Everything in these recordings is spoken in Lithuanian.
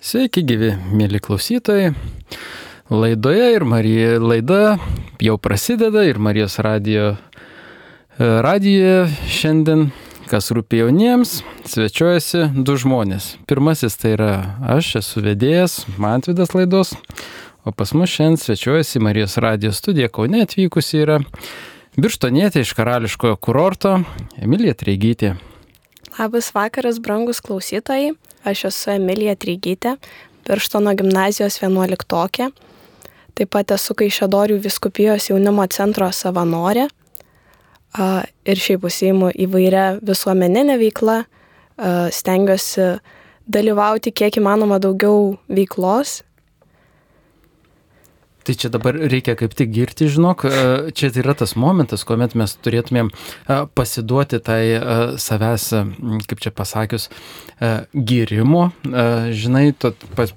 Sveiki, gyvi, mėly klausytojai. Laidoje ir Marija laida jau prasideda ir Marijos radijo, radijoje šiandien, kas rūpi jauniems, svečiuojasi du žmonės. Pirmasis tai yra aš, esu vedėjas, Mantvidas laidos, o pas mus šiandien svečiuojasi Marijos radijo studija Kaune atvykusi yra Birštonietė iš karališkojo kurorto Emilija Treigytė. Labas vakaras, brangus klausytojai. Aš esu Emilija Trygytė, Pirštono gimnazijos 11-okė. Taip pat esu Kaišėdorių viskupijos jaunimo centro savanorė. Ir šiaip užsijimu įvairią visuomeninę veiklą. Stengiuosi dalyvauti kiek įmanoma daugiau veiklos Tai čia dabar reikia kaip tik girti, žinok, e, čia yra tas momentas, kuomet mes turėtumėm e, pasiduoti tai e, savęs, kaip čia pasakius, gyrimo, žinai,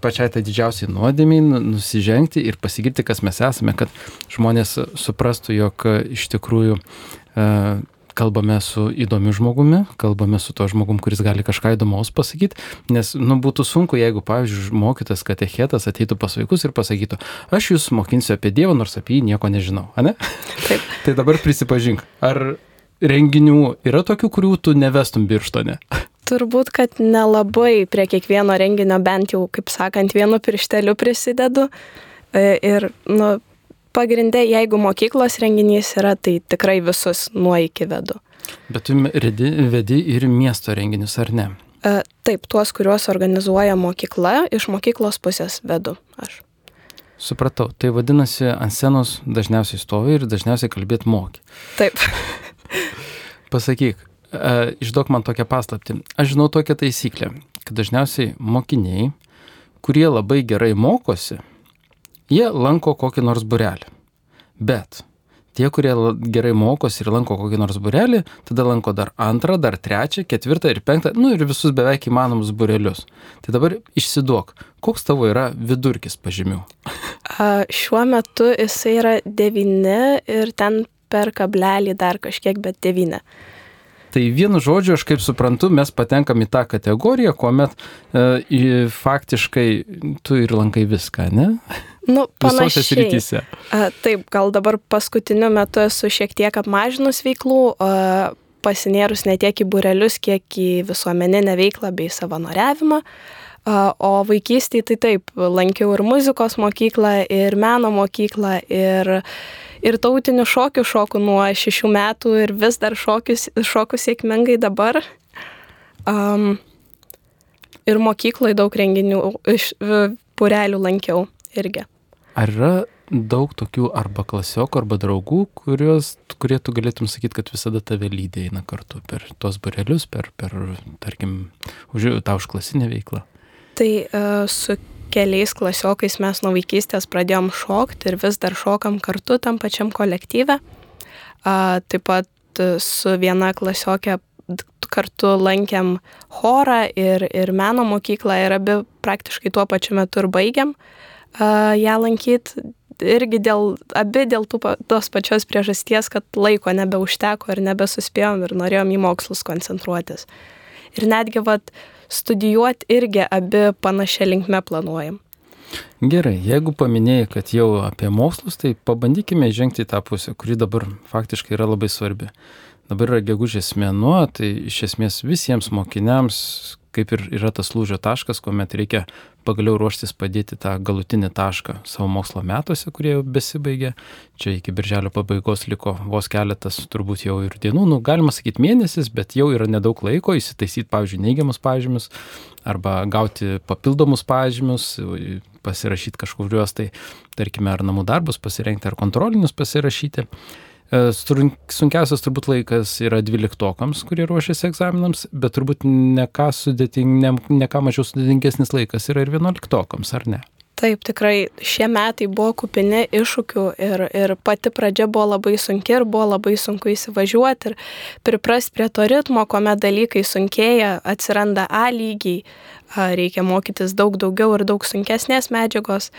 pačiai tai didžiausiai nuodėmiai nu, nusižengti ir pasigirti, kas mes esame, kad žmonės suprastų, jog iš tikrųjų kalbame su įdomiu žmogumi, kalbame su to žmogum, kuris gali kažką įdomaus pasakyti, nes, nu, būtų sunku, jeigu, pavyzdžiui, mokytas katechetas ateitų pas vaikus ir pasakytų, aš jūs mokinsiu apie Dievą, nors apie jį nieko nežinau, ne? Taip. tai dabar prisipažink, ar renginių yra tokių, kurių tu nevestum birštone? Turbūt, kad nelabai prie kiekvieno renginio bent jau, kaip sakant, vienu piršteliu prisidedu. E, ir, nu, pagrindė, jeigu mokyklos renginys yra, tai tikrai visus nuo iki vedu. Bet tu vedi, vedi ir miesto renginius, ar ne? E, taip, tuos, kuriuos organizuoja mokykla, iš mokyklos pusės vedu aš. Supratau, tai vadinasi, ant scenos dažniausiai stovi ir dažniausiai kalbėti moki. Taip. Pasakyk, e, išduok man tokią paslapti. Aš žinau tokią taisyklę, kad dažniausiai mokiniai, kurie labai gerai mokosi, jie lanko kokį nors burelį. Bet tie, kurie gerai mokosi ir lanko kokį nors burelį, tada lanko dar antrą, dar trečią, ketvirtą ir penktą, nu ir visus beveik įmanomus burelius. Tai dabar išsiduok, koks tavo yra vidurkis pažymių? A, šiuo metu jisai yra devyni ir ten per kablelį dar kažkiek, bet devyni. Tai vienu žodžiu, aš kaip suprantu, mes patenkam į tą kategoriją, kuomet e, faktiškai tu ir lankai viską, ne? Nu, panašiai. A, taip, gal dabar paskutiniu metu esu šiek tiek apmažinus veiklų, pasinėrus ne tiek į burelius, kiek į visuomeninę veiklą bei savanoriavimą. O vaikystėje tai taip, lankiau ir muzikos mokyklą, ir meno mokyklą, ir ir tautinių šokių šoku nuo šešių metų ir vis dar šokius, šoku sėkmingai dabar. Um, ir mokykloje daug renginių iš purelių lankiau irgi. Ar yra daug tokių arba klasiokų, arba draugų, kurios, kurie tu galėtum sakyti, kad visada tave lydė eina kartu per tuos burelius, per, per tarkim, už tą užklasinę veiklą? Tai uh, su keliais klasiokais mes nuo vaikystės pradėjom šokti ir vis dar šokam kartu tam pačiam kolektyve. Taip pat su viena klasiokė kartu lankėm chorą ir, ir meno mokyklą ir abi praktiškai tuo pačiu metu ir baigiam ją lankyti. Irgi dėl, abi dėl tų, tos pačios priežasties, kad laiko nebeužteko ir nebesuspėjom ir norėjom į mokslus koncentruotis. Ir netgi vat, studijuoti irgi abi panašia linkme planuojam. Gerai, jeigu paminėjai, kad jau apie mokslus, tai pabandykime žengti į tą pusę, kuri dabar faktiškai yra labai svarbi. Dabar yra gegužės mėnuo, tai iš esmės visiems mokiniams, kaip ir yra tas lūžio taškas, kuomet reikia pagaliau ruoštis padėti tą galutinį tašką savo mokslo metuose, kurie jau besibaigė. Čia iki birželio pabaigos liko vos keletas, turbūt jau ir dienų, nu, galima sakyti mėnesis, bet jau yra nedaug laiko įsitaisyti, pavyzdžiui, neigiamus pažymius arba gauti papildomus pažymius, pasirašyti kažkuriuos tai, tarkime, ar namų darbus pasirengti, ar kontrolinius pasirašyti. E, sunkiausias turbūt laikas yra dvyliktokams, kurie ruošiasi egzaminams, bet turbūt ne ką, sudėting, ne, ne ką mažiau sudėtingesnis laikas yra ir vienuoliktokams, ar ne? Taip, tikrai šie metai buvo kupini iššūkių ir, ir pati pradžia buvo labai sunki ir buvo labai sunku įsivažiuoti ir priprasti prie to ritmo, kuomet dalykai sunkėja, atsiranda A lygiai, reikia mokytis daug daugiau ir daug sunkesnės medžiagos.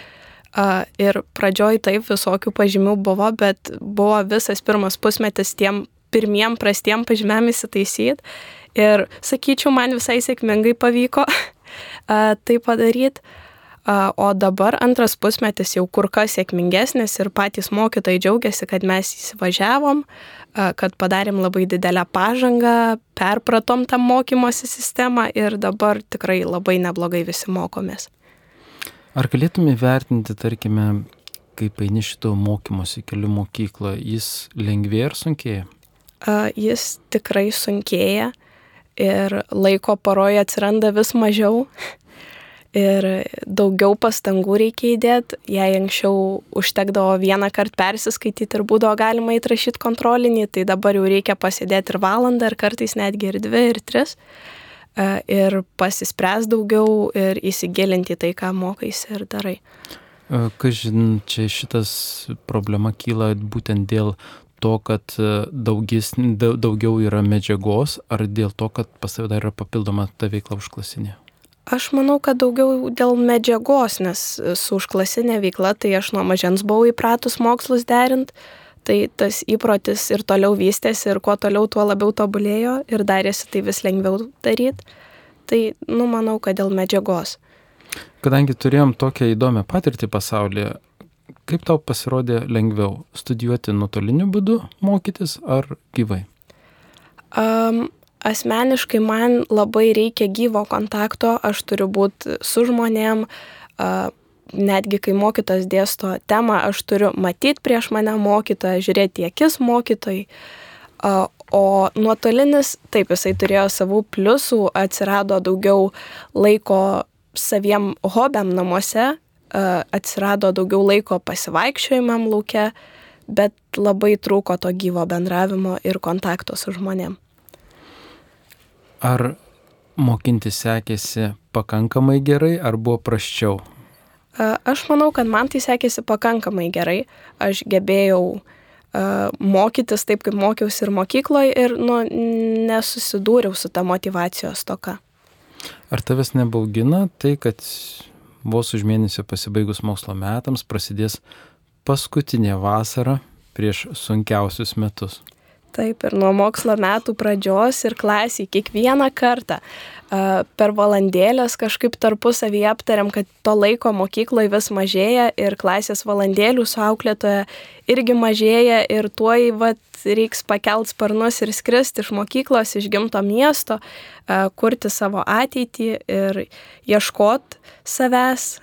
Ir pradžioj taip visokių pažymių buvo, bet buvo visas pirmas pusmetis tiem pirmiem prastiem pažymėm įsitaisyti. Ir sakyčiau, man visai sėkmingai pavyko. tai padaryti. O dabar antras pusmetis jau kur kas sėkmingesnis ir patys mokytojai džiaugiasi, kad mes įsivažiavom, kad padarėm labai didelę pažangą, perpratom tą mokymosi sistemą ir dabar tikrai labai neblogai visi mokomės. Ar galėtume vertinti, tarkime, kaip eini šito mokymosi kelių mokyklą, jis lengvėja ar sunkėja? Jis tikrai sunkėja ir laiko paroje atsiranda vis mažiau ir daugiau pastangų reikia įdėti. Jei anksčiau užtekdavo vieną kartą persiskaityti ir būdavo galima įtrašyti kontrolinį, tai dabar jau reikia pasėdėti ir valandą, ir kartais netgi ir dvi, ir tris. Ir pasispręs daugiau ir įsigilinti į tai, ką mokais ir darai. Kažin, čia šitas problema kyla būtent dėl to, kad daugis, daugiau yra medžiagos, ar dėl to, kad pas tave dar yra papildoma ta veikla užklasinė? Aš manau, kad daugiau dėl medžiagos, nes su užklasinė veikla tai aš nuo mažens buvau įpratus mokslus derint, tai tas įprotis ir toliau vystėsi ir kuo toliau, tuo labiau tobulėjo ir darėsi tai vis lengviau daryti. Tai, nu, manau, kad dėl medžiagos. Kadangi turėjom tokią įdomią patirtį pasaulyje, kaip tau pasirodė lengviau studijuoti nuotoliniu būdu, mokytis ar gyvai? Um, asmeniškai man labai reikia gyvo kontakto, aš turiu būti su žmonėm, netgi kai mokytas dėsto temą, aš turiu matyti prieš mane mokytoją, žiūrėti į akis mokytojai. O nuotolinis, taip, jisai turėjo savų pliusų, atsirado daugiau laiko saviem hobiam namuose, atsirado daugiau laiko pasivaikščiojimam laukia, bet labai trūko to gyvo bendravimo ir kontakto su žmonėm. Ar mokintis sekėsi pakankamai gerai, ar buvo praščiau? Aš manau, kad man tai sekėsi pakankamai gerai. Aš gebėjau mokytis taip, kaip mokiausi ir mokykloje ir nu, nesusidūriau su ta motivacijos toka. Ar tavęs nebaugina tai, kad vos už mėnesį pasibaigus mokslo metams prasidės paskutinė vasara prieš sunkiausius metus? Taip, ir nuo mokslo metų pradžios ir klasiai kiekvieną kartą per valandėlės kažkaip tarpusavyje aptariam, kad to laiko mokykloje vis mažėja ir klasės valandėlių su auklėtoje irgi mažėja ir tuoj vat, reiks pakelt sparnus ir skristi iš mokyklos, iš gimto miesto, kurti savo ateitį ir ieškot savęs.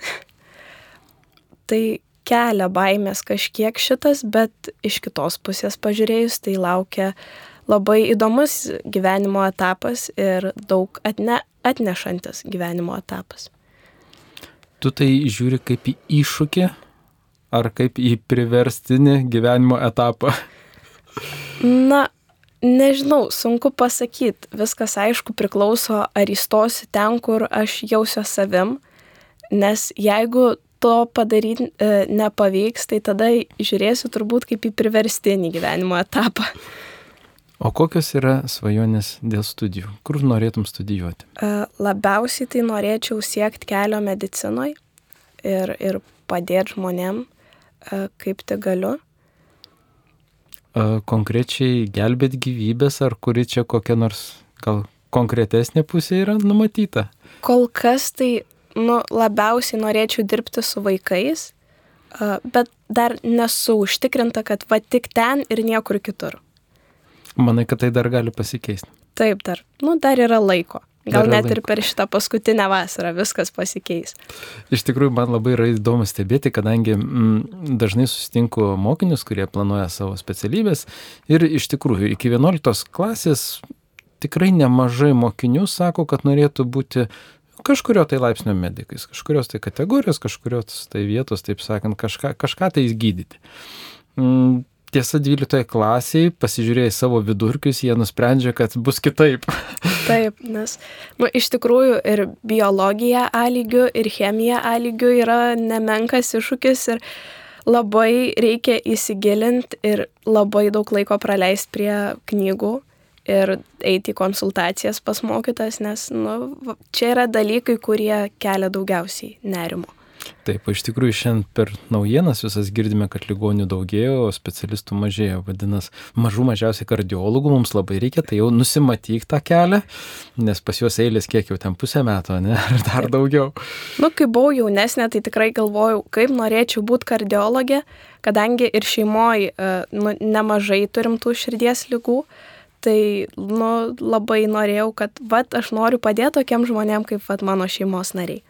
tai kelia baimės kažkiek šitas, bet iš kitos pusės pažiūrėjus, tai laukia labai įdomus gyvenimo etapas ir daug atne, atnešantis gyvenimo etapas. Tu tai žiūri kaip į iššūkį ar kaip į priverstinį gyvenimo etapą? Na, nežinau, sunku pasakyti. Viskas aišku priklauso, ar įstosiu ten, kur aš jausiu savim. Nes jeigu to padaryti e, nepavyks, tai tada žiūrėsiu turbūt kaip į priverstinį gyvenimo etapą. O kokios yra svajonės dėl studijų? Kur norėtum studijuoti? E, labiausiai tai norėčiau siekti kelio medicinoje ir, ir padėti žmonėm, e, kaip tik galiu. E, konkrečiai gelbėt gyvybės, ar kuri čia kokia nors gal konkretesnė pusė yra numatyta? Kol kas tai nu, labiausiai norėčiau dirbti su vaikais, bet dar nesu užtikrinta, kad va tik ten ir niekur kitur. Manai, kad tai dar gali pasikeisti? Taip, dar. Nu, dar yra laiko. Gal net laiko. ir per šitą paskutinę vasarą viskas pasikeis. Iš tikrųjų, man labai yra įdomu stebėti, kadangi mm, dažnai susitinku mokinius, kurie planuoja savo specialybės ir iš tikrųjų iki 11 klasės tikrai nemažai mokinių sako, kad norėtų būti kažkurio tai laipsnio medikais, kažkurios tai kategorijos, kažkurios tai vietos, taip sakant, kažką, kažką tai įgydyti. Mm, tiesa, 12 klasiai, pasižiūrėjai savo vidurkius, jie nusprendžia, kad bus kitaip. Taip, nes nu, iš tikrųjų ir biologija A lygių, ir chemija A lygių yra nemenkas iššūkis ir labai reikia įsigilinti ir labai daug laiko praleisti prie knygų ir eiti į konsultacijas pas mokytas, nes nu, čia yra dalykai, kurie kelia daugiausiai nerimo. Taip, iš tikrųjų šiandien per naujienas visas girdime, kad ligonių daugėjo, o specialistų mažėjo. Vadinasi, mažų mažiausiai kardiologų mums labai reikia, tai jau nusimatyk tą kelią, nes pas juos eilės kiek jau ten pusę metų, ne? Ar dar daugiau. Nu, kai buvau jaunesnė, tai tikrai galvojau, kaip norėčiau būti kardiologė, kadangi ir šeimoje nu, nemažai turim tų širdies lygų. Tai nu, labai norėjau, kad vat, aš noriu padėti tokiem žmonėm kaip vat, mano šeimos nariai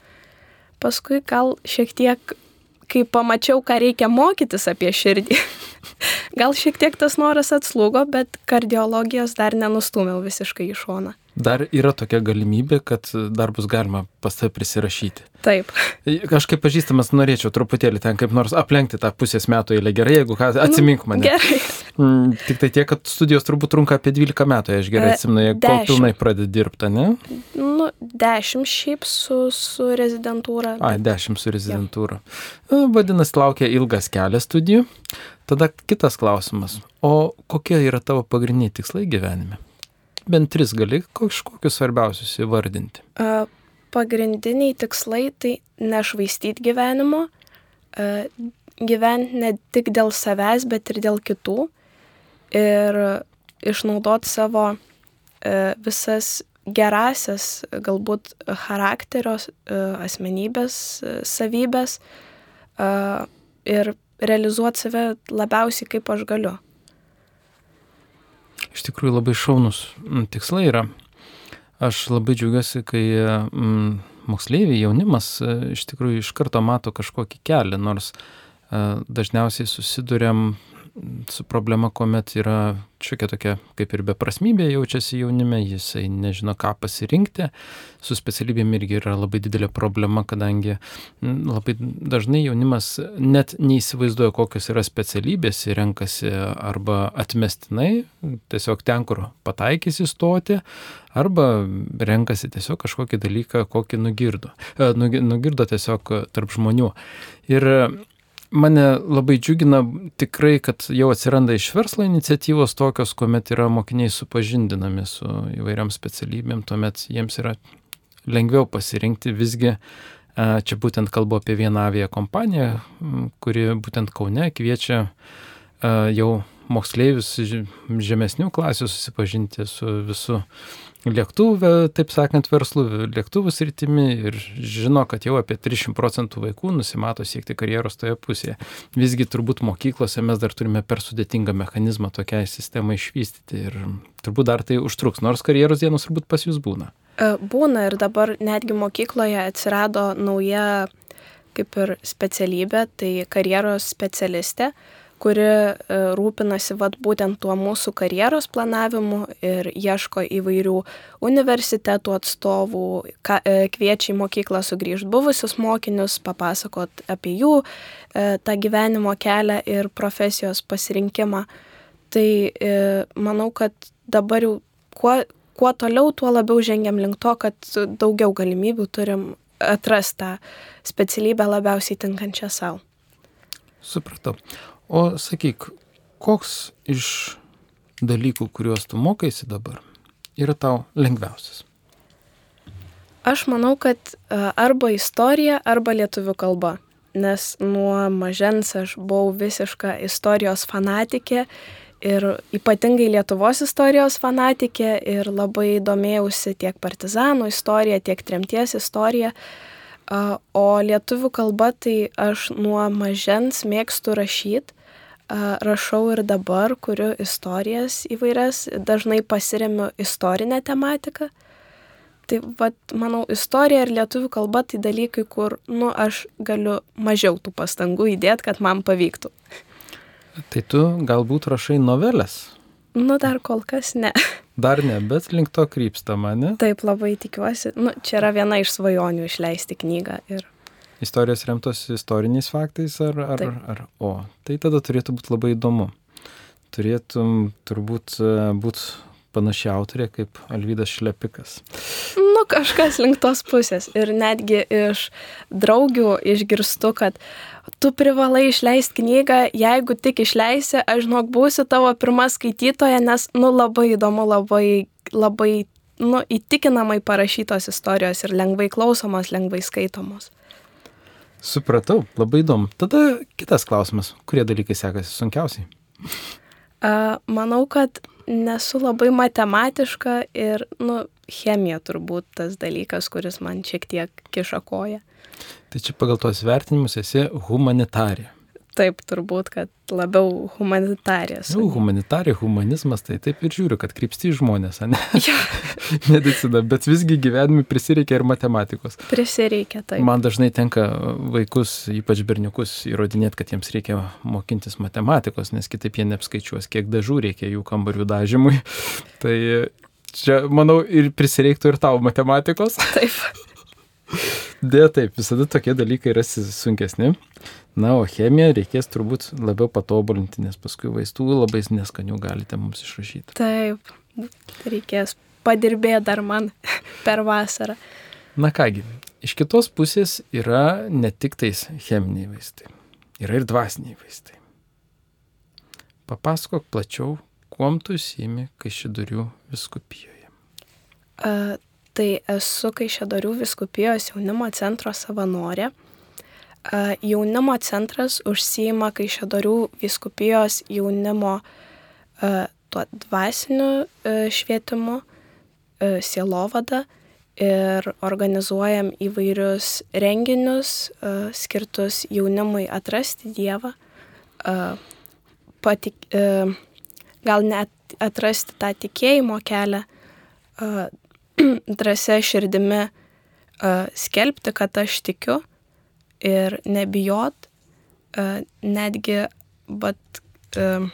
paskui gal šiek tiek, kai pamačiau, ką reikia mokytis apie širdį, gal šiek tiek tas noras atslūgo, bet kardiologijos dar nenustūmiau visiškai į šoną. Dar yra tokia galimybė, kad dar bus galima pas tai prisirašyti. Taip. Aš kaip pažįstamas norėčiau truputėlį ten kaip nors aplenkti tą pusės metų eilę gerai, jeigu ką, atsimink mane. Nu, gerai. Mm, tik tai tiek, kad studijos turbūt trunka apie 12 metų, aš gerai atsimenu, jeigu kol pilnai pradedi dirbti, ne? Nu, 10 šiaip su, su rezidentūra. A, 10 su rezidentūra. E, vadinasi, laukia ilgas kelias studijų. Tada kitas klausimas. O kokie yra tavo pagrindiniai tikslai gyvenime? Bent tris gali kažkokius svarbiausius įvardinti? Pagrindiniai tikslai tai nešvaistyti gyvenimo, gyventi ne tik dėl savęs, bet ir dėl kitų ir išnaudoti savo visas gerasias, galbūt charakterio, asmenybės savybės ir realizuoti save labiausiai kaip aš galiu iš tikrųjų labai šaunus mm, tikslai yra. Aš labai džiaugiuosi, kai mm, moksleiviai, jaunimas e, iš tikrųjų iš karto mato kažkokį kelią, nors e, dažniausiai susidurėm su problema, kuomet yra šiokia tokia kaip ir beprasmybė jaučiasi jaunime, jisai nežino, ką pasirinkti. Su specialybėm irgi yra labai didelė problema, kadangi labai dažnai jaunimas net neįsivaizduoja, kokios yra specialybės renkasi arba atmestinai, tiesiog ten, kur pataikys įstoti, arba renkasi tiesiog kažkokį dalyką, kokį nugirdo. E, nugirdo tiesiog tarp žmonių. Ir mane labai džiugina tikrai, kad jau atsiranda iš verslo iniciatyvos tokios, kuomet yra mokiniai supažindinami su įvairiam specialybėm, tuomet jiems yra lengviau pasirinkti visgi. Čia būtent kalbu apie vieną avia kompaniją, kuri būtent Kaune kviečia jau moksleivius žemesnių klasių susipažinti su visu lėktuvę, taip sakant, verslų, lėktuvų sritimi ir žino, kad jau apie 300 procentų vaikų nusimato siekti karjeros toje pusėje. Visgi turbūt mokyklose mes dar turime per sudėtingą mechanizmą tokiai sistemai išvystyti ir turbūt dar tai užtruks, nors karjeros dienos turbūt pas jūs būna. E, būna ir dabar netgi mokykloje atsirado nauja kaip ir specialybė, tai karjeros specialistė kuri e, rūpinasi vat, būtent tuo mūsų karjeros planavimu ir ieško įvairių universitetų atstovų, ka, e, kviečia į mokyklą sugrįžti buvusius mokinius, papasakot apie jų e, tą gyvenimo kelią ir profesijos pasirinkimą. Tai manau, kad dabar jau kuo, kuo toliau, tuo labiau žengiam link to, kad daugiau galimybių turim atrasti tą specialybę labiausiai tinkančią savo. Supratau. O sakyk, koks iš dalykų, kuriuos tu mokaisi dabar, yra tau lengviausias? Aš manau, kad arba istorija, arba lietuvių kalba. Nes nuo mažens aš buvau visiška istorijos fanatikė ir ypatingai Lietuvos istorijos fanatikė ir labai domėjausi tiek partizanų istorija, tiek tremties istorija. O lietuvių kalba tai aš nuo mažens mėgstu rašyti rašau ir dabar, kuriu istorijas įvairias, dažnai pasiremiu istorinę tematiką. Tai, vat, manau, istorija ir lietuvių kalba tai dalykai, kur, nu, aš galiu mažiau tų pastangų įdėti, kad man pavyktų. Tai tu galbūt rašai novelės? Nu, dar kol kas ne. Dar ne, bet link to krypsta mane. Taip, labai tikiuosi. Nu, čia yra viena iš svajonių išleisti knygą ir istorijos remtos istoriniais faktais ar, ar, Taip. ar o. Tai tada turėtų būti labai įdomu. Turėtum turbūt e, būti panaši autorė kaip Alvydas Šlepikas. Nu, kažkas link tos pusės. Ir netgi iš draugių išgirstu, kad tu privalai išleisti knygą, jeigu tik išleisi, aš žinok, būsiu tavo pirma skaitytoja, nes, nu, labai įdomu, labai, labai, nu, įtikinamai parašytos istorijos ir lengvai klausomos, lengvai skaitomos. Supratau, labai įdomu. Tada kitas klausimas. Kurie dalykai sekasi sunkiausiai? A, manau, kad nesu labai matematiška ir, nu, chemija turbūt tas dalykas, kuris man šiek tiek kiša koją. Tai čia pagal tuos vertinimus esi humanitarė. Taip, turbūt, kad labiau humanitarė. Nu, humanitarė, humanizmas, tai taip ir žiūriu, kad krypsti žmonės, ne? Ja, Medicina, bet visgi gyvenime prisireikia ir matematikos. prisireikia taip. Man dažnai tenka vaikus, ypač berniukus, įrodinėti, kad jiems reikia mokintis matematikos, nes kitaip jie neapskaičiuos, kiek dažų reikia jų kambarių dažymui. Tai čia, manau, ir prisireiktų ir tau matematikos. Taip. Dėja taip, visada tokie dalykai yra sunkesni. Na, o chemiją reikės turbūt labiau patobulinti, nes paskui vaistų labai neskanių galite mums išrašyti. Taip. Reikės padirbėti dar man per vasarą. Na kągi, iš kitos pusės yra ne tik tais cheminiai vaistai, yra ir dvasiniai vaistai. Papasakok plačiau, kuom tu įsimi Kaišidorių viskupijoje. A, tai esu Kaišėdorių viskupijos jaunimo centro savanorė. Jaunimo centras užsijima Kaišėdorių viskupijos jaunimo tuo dvasiniu švietimu, sielovada ir organizuojam įvairius renginius skirtus jaunimui atrasti Dievą, patik, gal net atrasti tą tikėjimo kelią, drąsia širdimi a, skelbti, kad aš tikiu ir nebijot, a, netgi bet, a,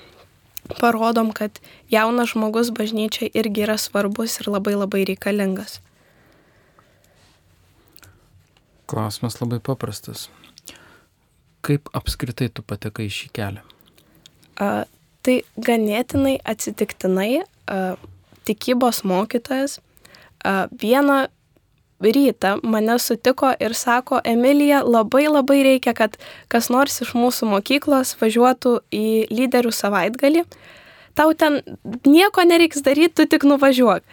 parodom, kad jaunas žmogus bažnyčiai irgi yra svarbus ir labai labai reikalingas. Klausimas labai paprastas. Kaip apskritai tu patekai šį kelią? A, tai ganėtinai atsitiktinai a, tikybos mokytojas vieną rytą mane sutiko ir sako, Emilija, labai labai reikia, kad kas nors iš mūsų mokyklos važiuotų į lyderių savaitgalį. Tau ten nieko nereiks daryti, tu tik nuvažiuok.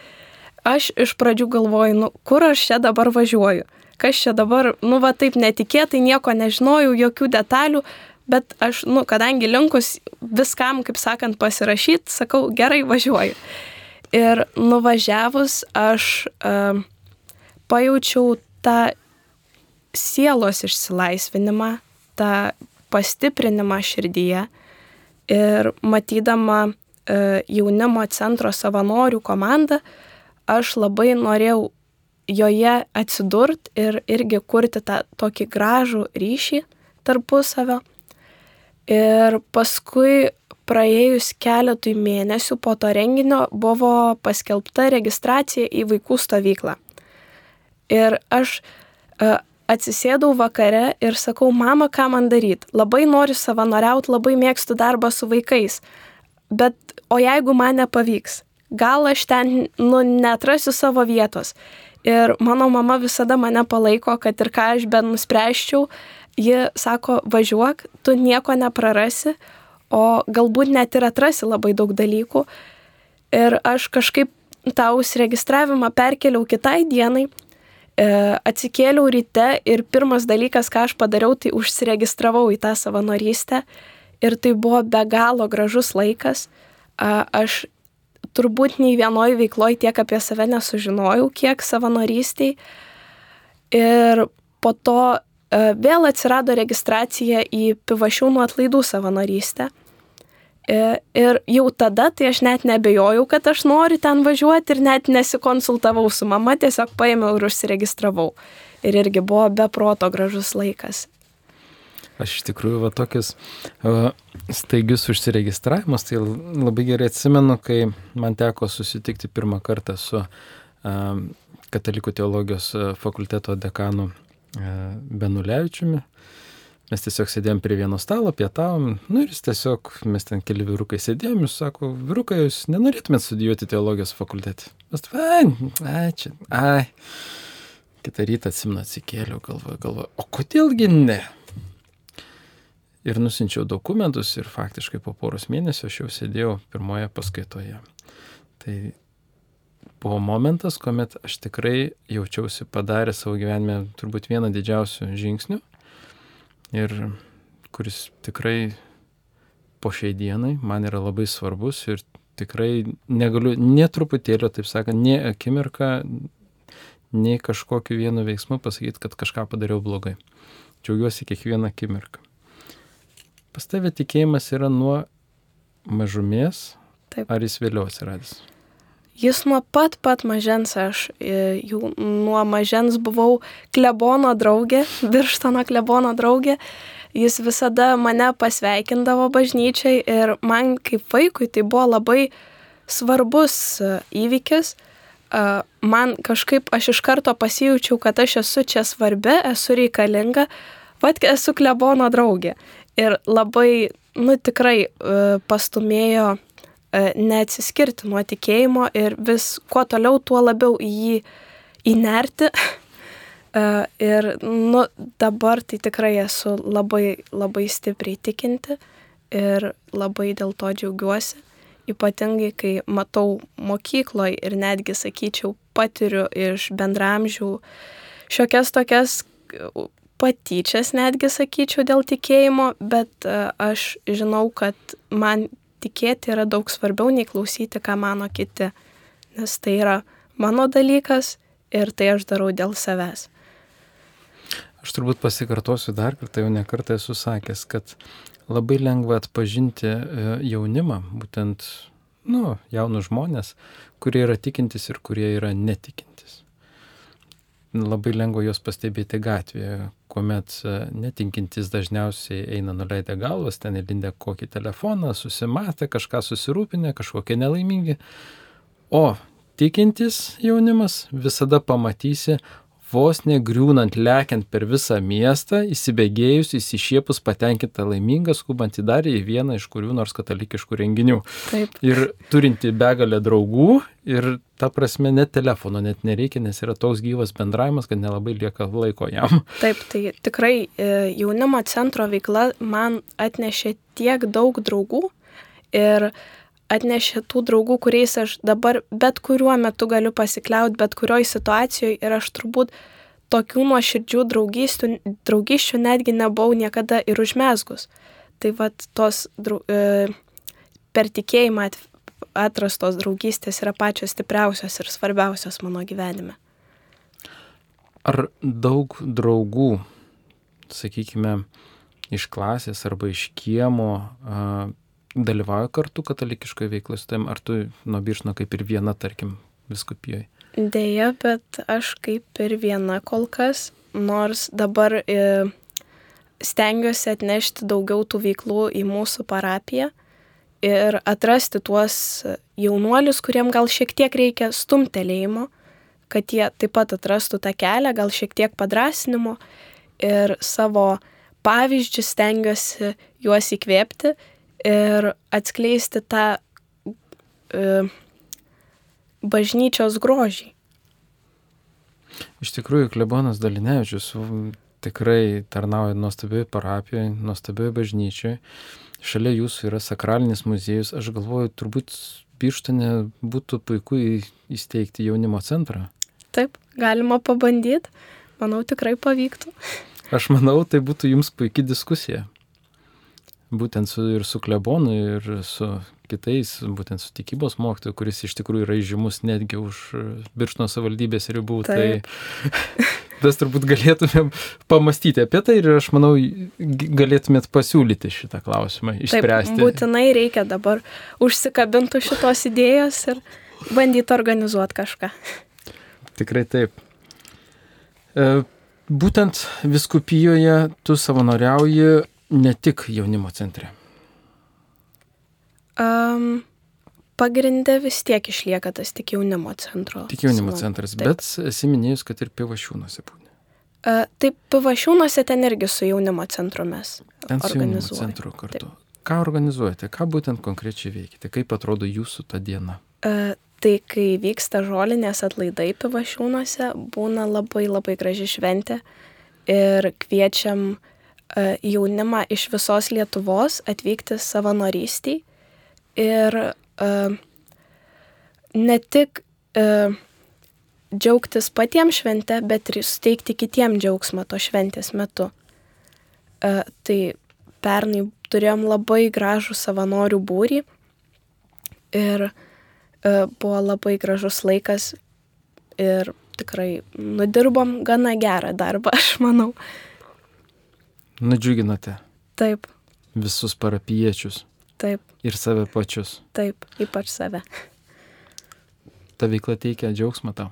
Aš iš pradžių galvoju, nu kur aš čia dabar važiuoju. Kas čia dabar, nu va taip netikėtai, nieko nežinojau, jokių detalių, bet aš, nu, kadangi linkus viskam, kaip sakant, pasirašyti, sakau, gerai važiuoju. Ir nuvažiavus aš uh, pajaučiau tą sielos išsilaisvinimą, tą pastiprinimą širdyje ir matydama uh, jaunimo centro savanorių komandą, aš labai norėjau joje atsidurt ir irgi kurti tą tokį gražų ryšį tarpusavio. Ir paskui praėjus keletui mėnesių po to renginio buvo paskelbta registracija į vaikų stovyklą. Ir aš uh, atsisėdau vakare ir sakau, mama, ką man daryti? Labai noriu savanoriauti, labai mėgstu darbą su vaikais. Bet o jeigu man nepavyks? Gal aš ten nu, netrasiu savo vietos. Ir mano mama visada mane palaiko, kad ir ką aš ben nuspręščiau, ji sako, važiuok, tu nieko neprarasi, o galbūt net ir atrasi labai daug dalykų. Ir aš kažkaip tą užsiregistravimą perkeliau kitai dienai, e, atsikėliau ryte ir pirmas dalykas, ką aš padariau, tai užsiregistravau į tą savanorystę. Ir tai buvo be galo gražus laikas. A, Aš turbūt nei vienoj veikloje tiek apie save nesužinojau, kiek savanorystiai. Ir po to vėl atsirado registracija į pivašiūnų atlaidų savanorystę. E, Ir jau tada tai aš net nebejojau, kad aš noriu ten važiuoti ir net nesikonsultavau su mama, tiesiog paėmiau ir užsiregistravau. Ir irgi buvo beproto gražus laikas. Aš iš tikrųjų va tokius uh, staigius užsiregistravimus, tai labai gerai atsimenu, kai man teko susitikti pirmą kartą su uh, Katalikų teologijos fakulteto dekanu Benulevičiumi. Mes tiesiog sėdėjom prie vieno stalo, pietavom, nu ir jis tiesiog, mes ten keli vyrukai sėdėjom, jis sako, vyrukai, jūs nenorėtumėt studijuoti teologijos fakultete. Mes, ai, ai, čia, ai. Kitą rytą atsimenu atsikėliau, galvoju, galvoju, o kodėlgi ne? Ir nusinčiau dokumentus ir faktiškai po poros mėnesių aš jau sėdėjau pirmoje paskaitoje. Tai buvo momentas, kuomet aš tikrai jaučiausi padarę savo gyvenime turbūt vieną didžiausių žingsnių. ir kuris tikrai po šiai dienai man yra labai svarbus ir tikrai negaliu netruputėlio, taip sakant, nie akimirką, nei kažkokiu vienu veiksmu pasakyti, kad kažką padariau blogai. Džiaugiuosi kiekvieną akimirką. Pas tavę tikėjimas yra nuo mažumės, Taip. ar jis vėliau atsiradęs? Jis nuo pat pat mažens, aš e, jau nuo mažens buvau klebono draugė, birštono klebono draugė. Jis visada mane pasveikindavo bažnyčiai ir man kaip vaikui tai buvo labai svarbus e, įvykis. E, Man kažkaip aš iš karto pasijaučiau, kad aš esu čia svarbi, esu reikalinga, vad esu klebono draugė. Ir labai, nu tikrai pastumėjo neatsiskirti nuo tikėjimo ir vis kuo toliau, tuo labiau į jį įnerti. E, Ir nu, dabar tai tikrai esu labai, labai stipriai tikinti ir labai dėl to džiaugiuosi. Ypatingai, kai matau mokykloje ir netgi, sakyčiau, patiriu iš bendramžių šiokias tokias patyčias, netgi sakyčiau, dėl tikėjimo, bet e, aš žinau, kad man tikėti yra daug svarbiau nei klausyti, ką mano kiti, nes tai yra mano dalykas ir tai aš darau dėl savęs. Aš turbūt pasikartosiu dar kartą, jau nekartą esu sakęs, kad labai lengva atpažinti e, jaunimą, būtent, nu, jaunus žmonės, kurie yra tikintis ir kurie yra netikintis. Labai lengva juos pastebėti gatvėje, kuomet e, netinkintis dažniausiai eina nuleidę galvas, ten įlindę kokį telefoną, susimatę, kažką susirūpinę, kažkokie nelaimingi. O tikintis jaunimas visada pamatysi, vos negriūnant, lekiant per visą miestą, įsibėgėjus, įsišiepus, patenkinta laiminga, skubant į dar į vieną iš kurių nors katalikiškų renginių. Taip. Ir turinti begalę draugų ir ta prasme net telefono net nereikia, nes yra toks gyvas bendravimas, kad nelabai lieka laiko jam. Taip, tai tikrai e, jaunimo centro veikla man atnešė tiek daug draugų ir atnešė tų draugų, kuriais aš dabar bet kuriuo metu galiu pasikliauti, bet kurioj situacijoje ir aš turbūt tokių nuoširdžių draugysčių netgi nebuvau niekada ir užmesgus. Tai vad tos drau, e, per tikėjimą at, atrastos draugystės yra pačios stipriausios ir svarbiausios mano gyvenime. Ar daug draugų, sakykime, iš klasės arba iš kiemo a, dalyvauja kartu katalikiškoje veikloje su tam, ar tu nuo biršno kaip ir viena, tarkim, viskupijoje? Deja, bet aš kaip ir viena kol kas, nors dabar e, stengiuosi atnešti daugiau tų veiklų į mūsų parapiją ir atrasti tuos jaunuolius, kuriem gal šiek tiek reikia stumtelėjimo, kad jie taip pat atrastų tą kelią, gal šiek tiek padrasinimo ir savo pavyzdžių stengiuosi juos įkvėpti ir atskleisti tą e, bažnyčios grožį. Iš tikrųjų, klebonas Dalinevičius tikrai tarnauja nuostabioje parapijoje, nuostabioje bažnyčioje. Šalia jūsų yra sakralinis muziejus. Aš galvoju, turbūt Birštone būtų puiku įsteigti jaunimo centrą. Taip, galima pabandyti. Manau, tikrai pavyktų. Aš manau, tai būtų jums puikia diskusija būtent su, ir su klebonu, ir su kitais, būtent su tikybos mokytoju, kuris iš tikrųjų yra žymus netgi už Biršno savivaldybės ribų. Taip. Tai mes turbūt galėtumėm pamastyti apie tai ir aš manau, galėtumėt pasiūlyti šitą klausimą, išspręsti. Taip, būtinai reikia dabar užsikabinti šitos idėjos ir bandyti organizuoti kažką. Tikrai taip. E, būtent viskupijoje tu savanoriauji ne tik jaunimo centre? Um, Pagrindė vis tiek išlieka tas tik jaunimo centro. Tik jaunimo centras, taip. bet esi minėjus, kad ir pivašiūnuose būna. Uh, taip, pivašiūnuose ten irgi su jaunimo centru mes. Ten su jaunimo centru kartu. Taip. Ką organizuojate, ką būtent konkrečiai veikite, kaip atrodo jūsų ta diena? Uh, tai kai vyksta žolinės atlaidai pivašiūnuose, būna labai labai graži šventė ir kviečiam uh, jaunimą iš visos Lietuvos atvykti savanorystiai ir uh, ne tik uh, džiaugtis patiems šventę, bet ir suteikti kitiem džiaugsmą to šventės metu. Tai pernai turėjom labai gražų savanorių būrį ir buvo labai gražus laikas ir tikrai nudirbom gana gerą darbą, aš manau. Nudžiuginote. Taip. Visus parapiečius. Taip. Ir save pačius. Taip, ypač save. Ta veikla teikia džiaugsmą tau.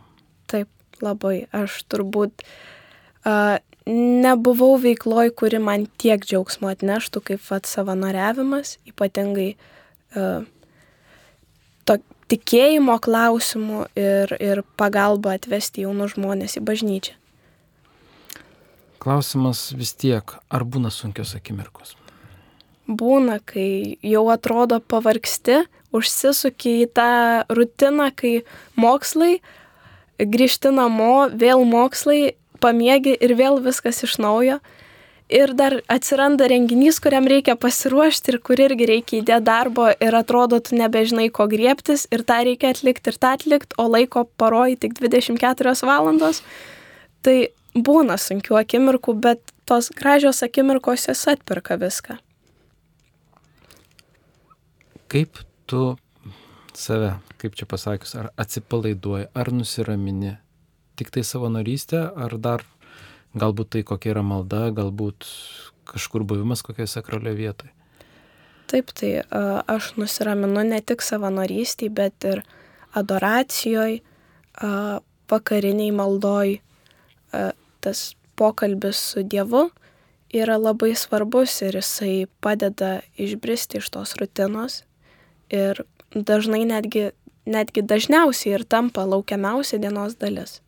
Taip, labai. Aš turbūt uh, nebuvau veikloj, kuri man tiek džiaugsmo atneštų kaip vat savanoriavimas, ypatingai uh, to, tikėjimo klausimų ir, ir pagalba atvesti jaunus žmonės į bažnyčią. Klausimas vis tiek, ar būna sunkios akimirkos? Būna, kai jau atrodo pavargsti, užsisuki į tą rutiną, kai mokslai, grįžti namo, vėl mokslai, pamiegi ir vėl viskas iš naujo ir dar atsiranda renginys, kuriam reikia pasiruošti ir kur irgi reikia įdėti darbo ir atrodo, tu nebežinai, ko griebtis ir tą reikia atlikti ir tą atlikti, o laiko paroji tik 24 valandos. Tai būna sunkių akimirkų, bet tos gražios akimirkos jas atperka viską. Kaip tu save, kaip čia pasakius, ar atsipalaiduoji, ar nusiramini, tik tai savanorystė, ar dar Galbūt tai kokia yra malda, galbūt kažkur buvimas kokioje sakralioje vietoje. Taip, tai aš nusiraminu ne tik savanorystiai, bet ir adoracijoje, vakariniai maldoj. Tas pokalbis su Dievu yra labai svarbus ir jisai padeda išbristi iš tos rutinos ir dažnai netgi, netgi dažniausiai ir tampa laukiamiausia dienos dalis.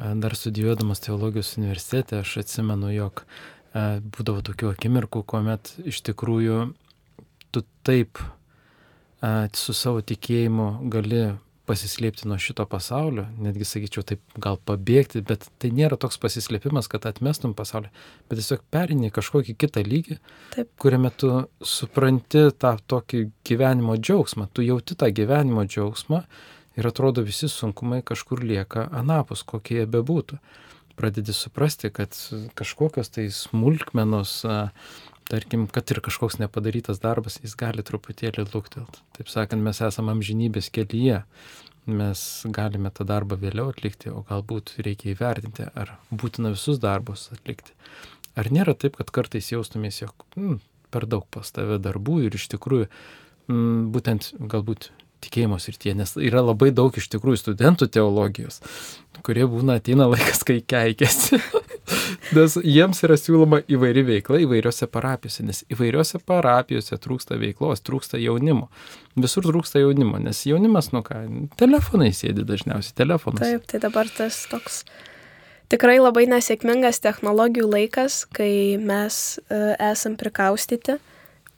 Dar studijuodamas teologijos universitete aš atsimenu, jog būdavo tokių akimirkų, kuomet iš tikrųjų tu taip su savo tikėjimu gali pasislėpti nuo šito pasaulio, netgi sakyčiau taip, gal pabėgti, bet tai nėra toks pasislėpimas, kad atmestum pasaulį, bet tiesiog perini kažkokį kitą lygį, taip. kuriame tu supranti tą tokį gyvenimo džiaugsmą, tu jauti tą gyvenimo džiaugsmą ir atrodo visi sunkumai kažkur lieka anapus, kokie jie bebūtų. Pradedi suprasti, kad kažkokios tai smulkmenos, tarkim, kad ir kažkoks nepadarytas darbas, jis gali truputėlį luktelt. Taip sakant, mes esame amžinybės kelyje, mes galime tą darbą vėliau atlikti, o galbūt reikia įvertinti, ar būtina visus darbus atlikti. Ar nėra taip, kad kartais jaustumės, jog mm, per daug pas tave darbų ir iš tikrųjų mm, būtent galbūt tikėjimo srityje, nes yra labai daug iš tikrųjų studentų teologijos, kurie būna ateina laikas, kai keikėsi. nes jiems yra siūloma įvairi veikla įvairiose parapijose, nes įvairiose parapijose trūksta veiklos, trūksta jaunimo. Visur trūksta jaunimo, nes jaunimas, nu ką, telefonai sėdi dažniausiai, telefonas. Taip, tai dabar tas toks tikrai labai nesėkmingas technologijų laikas, kai mes e, esam prikaustyti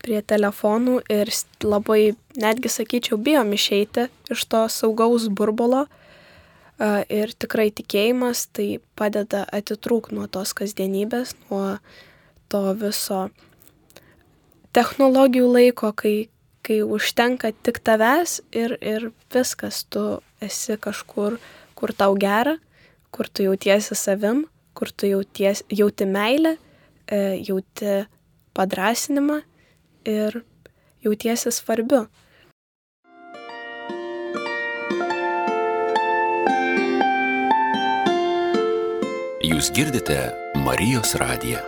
prie telefonų ir labai, netgi sakyčiau, bijom išeiti iš to saugaus burbulo. Ir tikrai tikėjimas tai padeda atitrūkti nuo tos kasdienybės, nuo to viso technologijų laiko, kai, kai užtenka tik tavęs ir, ir viskas, tu esi kažkur, kur tau gera, kur tu jautiesi savim, kur tu jauties, jauti meilę, e, jauti padrasinimą ir jautiesi svarbiu. Jūs girdite Marijos radiją.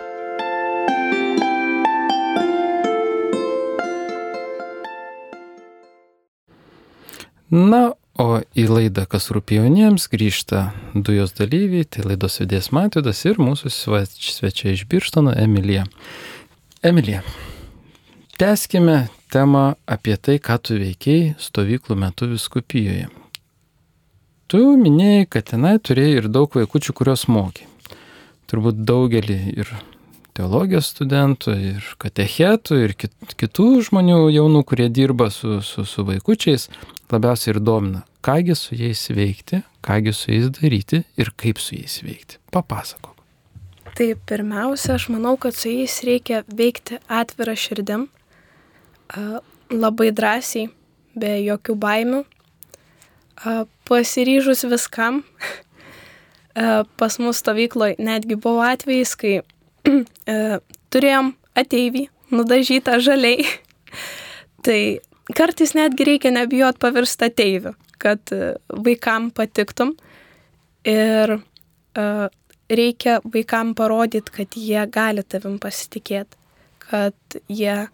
Na, o į laidą, kas rūpėjo jauniems, grįžta du jos dalyviai, tai laidos vedės Matydas ir mūsų svečia iš Birštono Emilija. Emilija, Teskime temą apie tai, ką tu veikiai stovyklų metu viskupijoje. Tu minėjai, kad tenai turėjai ir daug vaikučių, kurios mokė. Turbūt daugelį ir teologijos studentų, ir katechetų, ir kit, kitų žmonių jaunų, kurie dirba su, su, su vaikučiais, labiausiai ir domina, kągi su jais veikti, kągi su jais daryti ir kaip su jais veikti. Papasakok. Tai pirmiausia, aš manau, kad su jais reikia veikti atvirą širdim, labai drąsiai, be jokių baimių, pasiryžus viskam. Pas mus stovykloje netgi buvo atvejais, kai e, turėjom ateivį, nudažytą žaliai. tai kartais netgi reikia nebijot pavirsti ateiviu, kad e, vaikam patiktum. Ir uh, reikia vaikam parodyti, kad jie gali tavim pasitikėti, kad jie,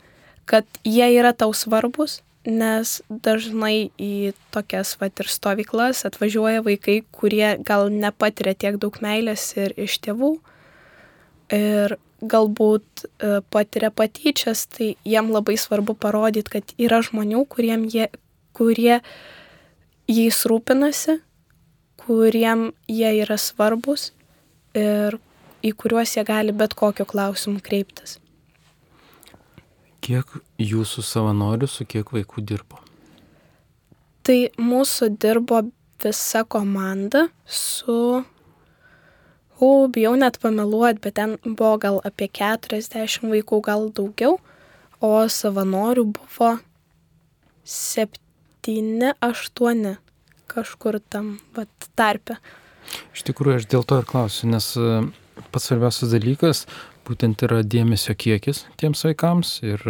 kad jie yra tau svarbus, nes dažnai į tokias vat ir stovyklas atvažiuoja vaikai, kurie gal nepatiria tiek daug meilės ir iš tėvų. Ir galbūt e, patiria patyčias, tai jiem labai svarbu parodyti, kad yra žmonių, jie, kurie jais rūpinasi, kuriem jie yra svarbus ir į kuriuos jie gali bet kokiu klausimu kreiptis. Kiek jūsų savanorių su kiek vaikų dirbo? Tai mūsų dirbo visa komanda su O, bijau net pameluoti, bet ten buvo gal apie 40 vaikų, gal daugiau, o savanorių buvo 7-8 kažkur tam vat, tarpe. Iš tikrųjų, aš dėl to ir klausiu, nes e, pats svarbiausias dalykas būtent yra dėmesio kiekis tiems vaikams ir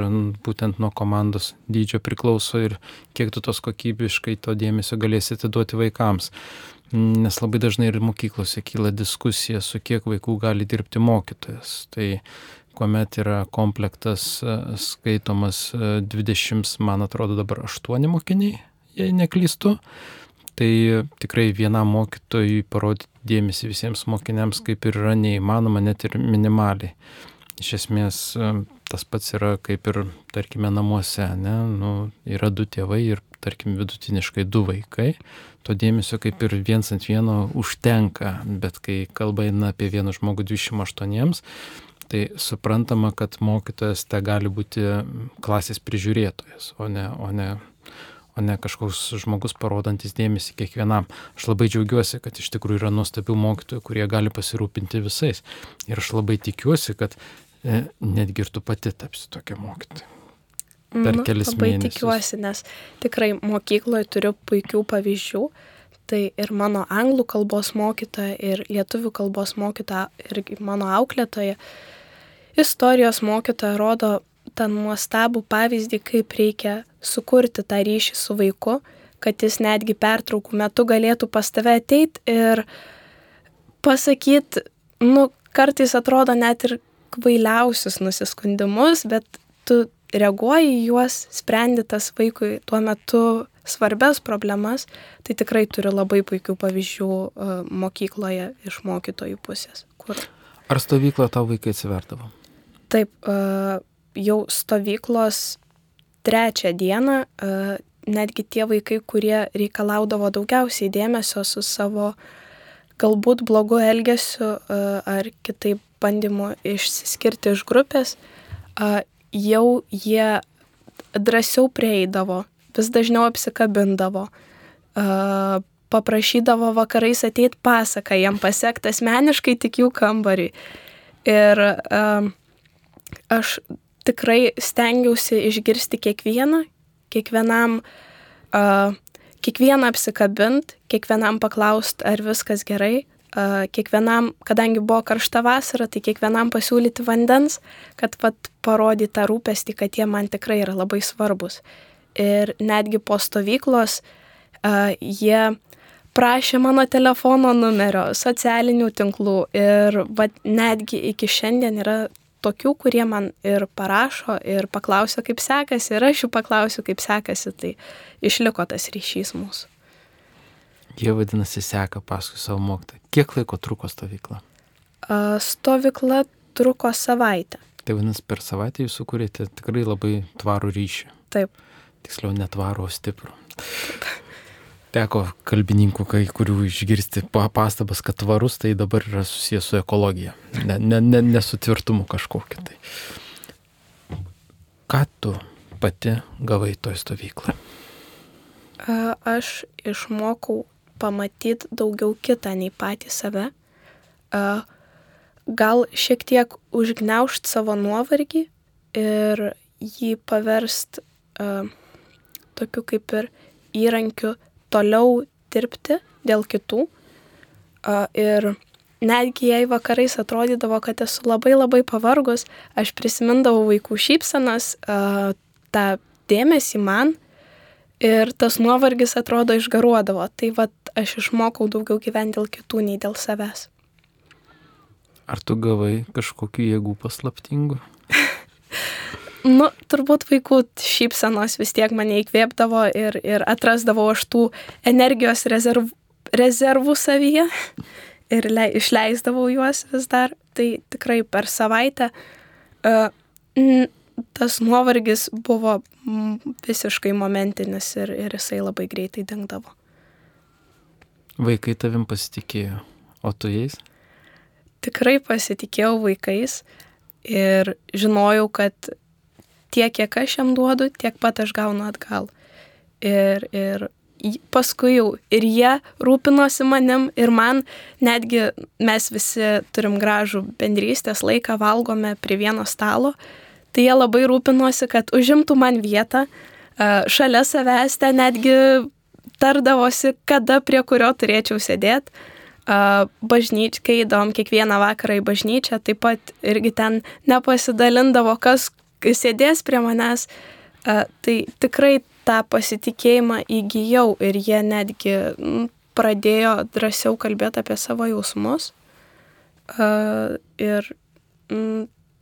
būtent nuo komandos dydžio priklauso ir kiek tu tos kokybiškai to dėmesio galėsi atiduoti vaikams nes labai dažnai ir mokyklose kyla diskusija, su kiek vaikų gali dirbti mokytojas. Tai kuomet yra komplektas e, skaitomas 20, e, man atrodo dabar 8 mokiniai, jei neklystu, tai tikrai vienam mokytojui parodyti dėmesį visiems mokiniams kaip ir yra neįmanoma, net ir minimaliai. Iš esmės tas pats yra kaip ir, tarkime, namuose, ne? Nu, yra du tėvai ir, tarkim, vidutiniškai du vaikai, to dėmesio kaip ir viens ant vieno užtenka, bet kai kalba eina apie vieną žmogų 28, tai suprantama, kad mokytojas te gali būti klasės prižiūrėtojas, o ne, o ne, o ne kažkoks žmogus parodantis dėmesį kiekvienam. Aš labai džiaugiuosi, kad iš tikrųjų yra nuostabių mokytojų, kurie gali pasirūpinti visais. Ir aš labai tikiuosi, kad e, netgi ir tu pati tapsi tokia mokytoja per nu, kelis labai mėnesius. Labai tikiuosi, nes tikrai mokykloje turiu puikių pavyzdžių. Tai ir mano anglų kalbos mokytoja, ir lietuvių kalbos mokytoja, ir mano auklėtoja, istorijos mokytoja rodo tą nuostabų pavyzdį, kaip reikia sukurti tą ryšį su vaiku, kad jis netgi pertraukų metu galėtų pas tave ateiti ir pasakyti, nu, kartais atrodo net ir kvailiausius nusiskundimus, bet tu reaguoji juos, sprendi tas vaikui tuo metu svarbias problemas, tai tikrai turi labai puikių pavyzdžių uh, mokykloje iš mokytojų pusės. Kur... Ar stovykla tau vaikai atsiverdavo? Taip, uh, jau stovyklos trečią dieną uh, netgi tie vaikai, kurie reikalaudavo daugiausiai dėmesio su savo galbūt blogu elgesiu ar kitaip bandymu išsiskirti iš grupės, jau jie drąsiau prieidavo, vis dažniau apsikabindavo, paprašydavo vakarais ateiti pasaką, jam pasiekti asmeniškai tik jų kambarį. Ir aš tikrai stengiausi išgirsti kiekvieną, kiekvienam, kiekvieną apsikabint, kiekvienam paklausti, ar viskas gerai, kiekvienam, kadangi buvo karšta vasara, tai kiekvienam pasiūlyti vandens, kad pat parodyti tą rūpestį, kad jie man tikrai yra labai svarbus. Ir netgi po stovyklos uh, jie prašė mano telefono numerio, socialinių tinklų ir vat, netgi iki šiandien yra tokių, kurie man ir parašo ir paklausia, kaip sekasi, ir aš jų paklausiu, kaip sekasi, tai išliko tas ryšys mūsų. Jie vadinasi seka paskui savo mokytą. Kiek laiko truko stovykla? Stovykla truko savaitę. Tai vadinasi, per savaitę jūs sukūrėte tikrai labai tvarų ryšį. Taip. Tiksliau, netvarų, o stiprų. Taip. Teko kalbininkų, kai kurių išgirsti pastabas, kad tvarus tai dabar yra susijęs su ekologija, ne, ne, ne, ne su tvirtumu kažkokiu. Tai. Ką tu pati gavai toj stovyklai? Aš išmokau pamatyti daugiau kitą nei patį save, gal šiek tiek užgneušti savo nuovargį ir jį paverst tokiu kaip ir įrankiu toliau dirbti dėl kitų. Ir netgi jei vakarais atrodydavo, kad esu labai labai pavargus, aš prisimindavau vaikų šypsenas, tą dėmesį man ir tas nuovargis atrodo išgaruodavo. Tai vad aš išmokau daugiau gyventi dėl kitų nei dėl savęs. Ar tu gavai kažkokių jėgų paslaptingų? Nu, turbūt vaikų šypsenos vis tiek mane įkvėpdavo ir, ir atrasdavau aš tų energijos rezerv, rezervų savyje ir le, išleisdavau juos vis dar. Tai tikrai per savaitę uh, tas nuovargis buvo visiškai momentinis ir, ir jisai labai greitai dingdavo. Vaikai tavim pasitikėjo, o tu jais? Tikrai pasitikėjau vaikais ir žinojau, kad tiek, kiek aš jam duodu, tiek pat aš gaunu atgal. Ir, ir paskui jau ir jie rūpinosi manim ir man netgi mes visi turim gražų bendrystės laiką, valgome prie vieno stalo, tai jie labai rūpinosi, kad užimtų man vietą, šalia savęs ten netgi tardavosi, kada prie kurio turėčiau sėdėti. Bažnyč, kai įdom kiekvieną vakarą į bažnyčią, taip pat irgi ten nepasidalindavo, kas sėdės prie manęs, tai tikrai tą pasitikėjimą įgyjau ir jie netgi pradėjo drąsiau kalbėti apie savo jausmus ir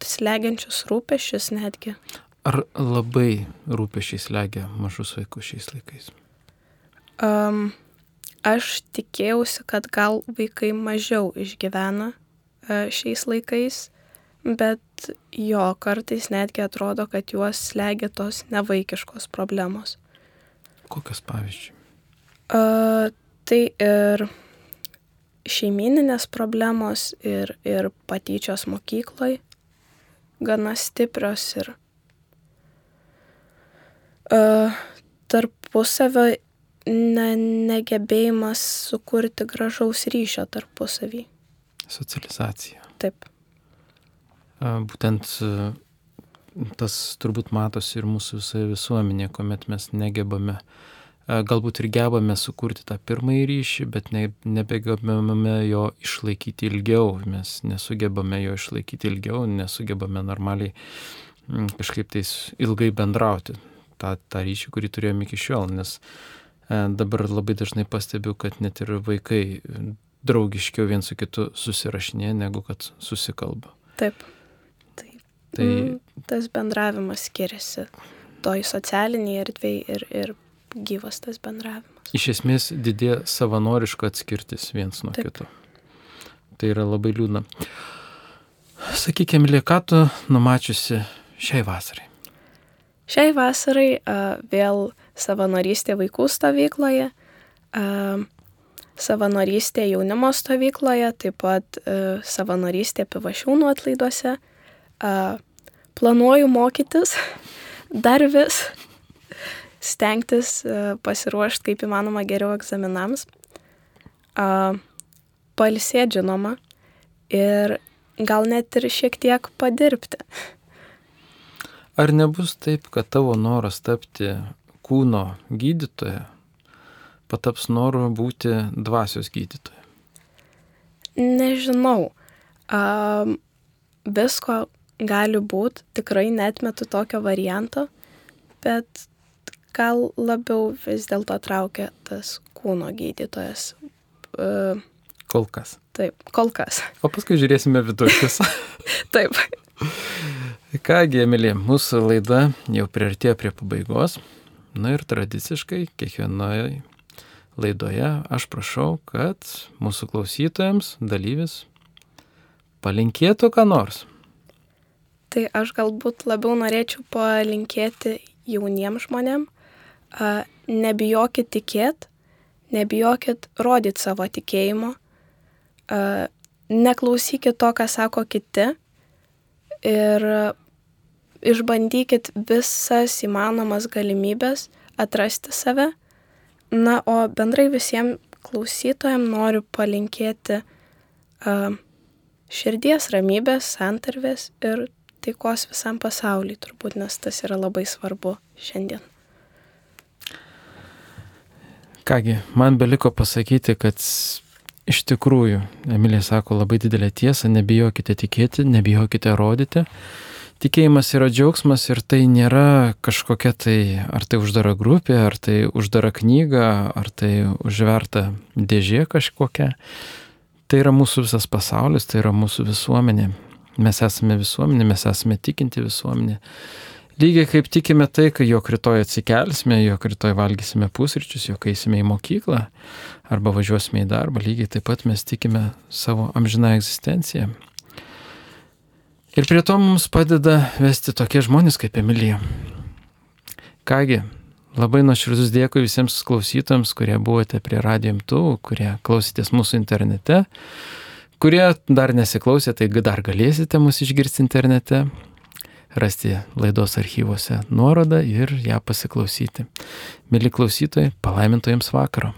slegiančius rūpešius netgi. Ar labai rūpešiai slegia mažus vaikus šiais laikais? Um, aš tikėjausi, kad gal vaikai mažiau išgyvena uh, šiais laikais, bet jo kartais netgi atrodo, kad juos slegia tos nevaikiškos problemos. Kokios pavyzdžiui? Uh, tai ir šeimininės problemos, ir, ir patyčios mokyklai gana stiprios ir uh, tarpusavio ne, negebėjimas sukurti gražaus ryšio tarpusavį. Socializacija. Taip. Būtent tas turbūt matosi ir mūsų visoje visuomenėje, kuomet mes negebame, galbūt ir gebame sukurti tą pirmąjį ryšį, bet ne, nebegebame jo išlaikyti ilgiau, mes nesugebame jo išlaikyti ilgiau, nesugebame normaliai kažkaip tais ilgai bendrauti tą, tą ryšį, kurį turėjome iki šiol, nes dabar labai dažnai pastebiu, kad net ir vaikai draugiškiau vien su kitu susirašinė, negu kad susikalba. Taip. Tai mm, tas bendravimas skiriasi toj socialiniai erdvėjai ir, ir gyvas tas bendravimas. Iš esmės didėja savanoriško atskirtis viens nuo Taip. kito. Tai yra labai liūdna. Sakykime, tu numačiusi šiai vasarai? Šiai vasarai uh, vėl savanorystė vaikų stovykloje, uh, savanorystė jaunimo stovykloje, taip pat uh, savanorystė pivašiūnų atlaiduose, planuoju mokytis dar vis, stengtis pasiruošti kaip įmanoma geriau egzaminams, palsėti žinoma ir gal net ir šiek tiek padirbti. Ar nebus taip, kad tavo noras tapti kūno gydytoja pataps noru būti dvasios gydytoja? Nežinau. Um, visko gali būt, tikrai netmetu tokio varianto, bet gal labiau vis dėlto traukia tas kūno gydytojas. Uh, kol kas. Taip, kol kas. O paskui žiūrėsime vidurkius. taip. Kągi, Emilė, mūsų laida jau priartėjo prie pabaigos. Na ir tradiciškai kiekvienoje laidoje aš prašau, kad mūsų klausytojams, dalyvis, palinkėtų ką nors. Tai aš galbūt labiau norėčiau palinkėti jauniems žmonėm, nebijokit tikėt, nebijokit rodyti savo tikėjimo, neklausykit to, ką sako kiti ir išbandykit visas įmanomas galimybės atrasti save. Na, o bendrai visiems klausytojams noriu palinkėti uh, širdies ramybės, santarvės ir taikos visam pasauliui turbūt, nes tas yra labai svarbu šiandien. Kągi, man beliko pasakyti, kad iš tikrųjų, Emilija sako labai didelę tiesą, nebijokite tikėti, nebijokite rodyti. Tikėjimas yra džiaugsmas ir tai nėra kažkokia tai, ar tai uždara grupė, ar tai uždara knyga, ar tai užverta dėžė kažkokia. Tai yra mūsų visas pasaulis, tai yra mūsų visuomenė. Mes esame visuomenė, mes esame tikinti visuomenė. Lygiai kaip tikime tai, kad jog rytoj atsikelsime, jog rytoj valgysime pusryčius, jog eisime į mokyklą arba važiuosime į darbą, lygiai taip pat mes tikime savo amžiną egzistenciją. Ir prie to mums padeda vesti tokie žmonės kaip Emilija. Kągi, labai nuoširdus dėkui visiems klausytams, kurie buvote prie radio imtuvų, kurie klausytės mūsų internete, kurie dar nesiklausė, tai dar galėsite mus išgirsti internete rasti laidos archyvose nuorodą ir ją pasiklausyti. Mėly klausytojai, palaimintojams vakaro.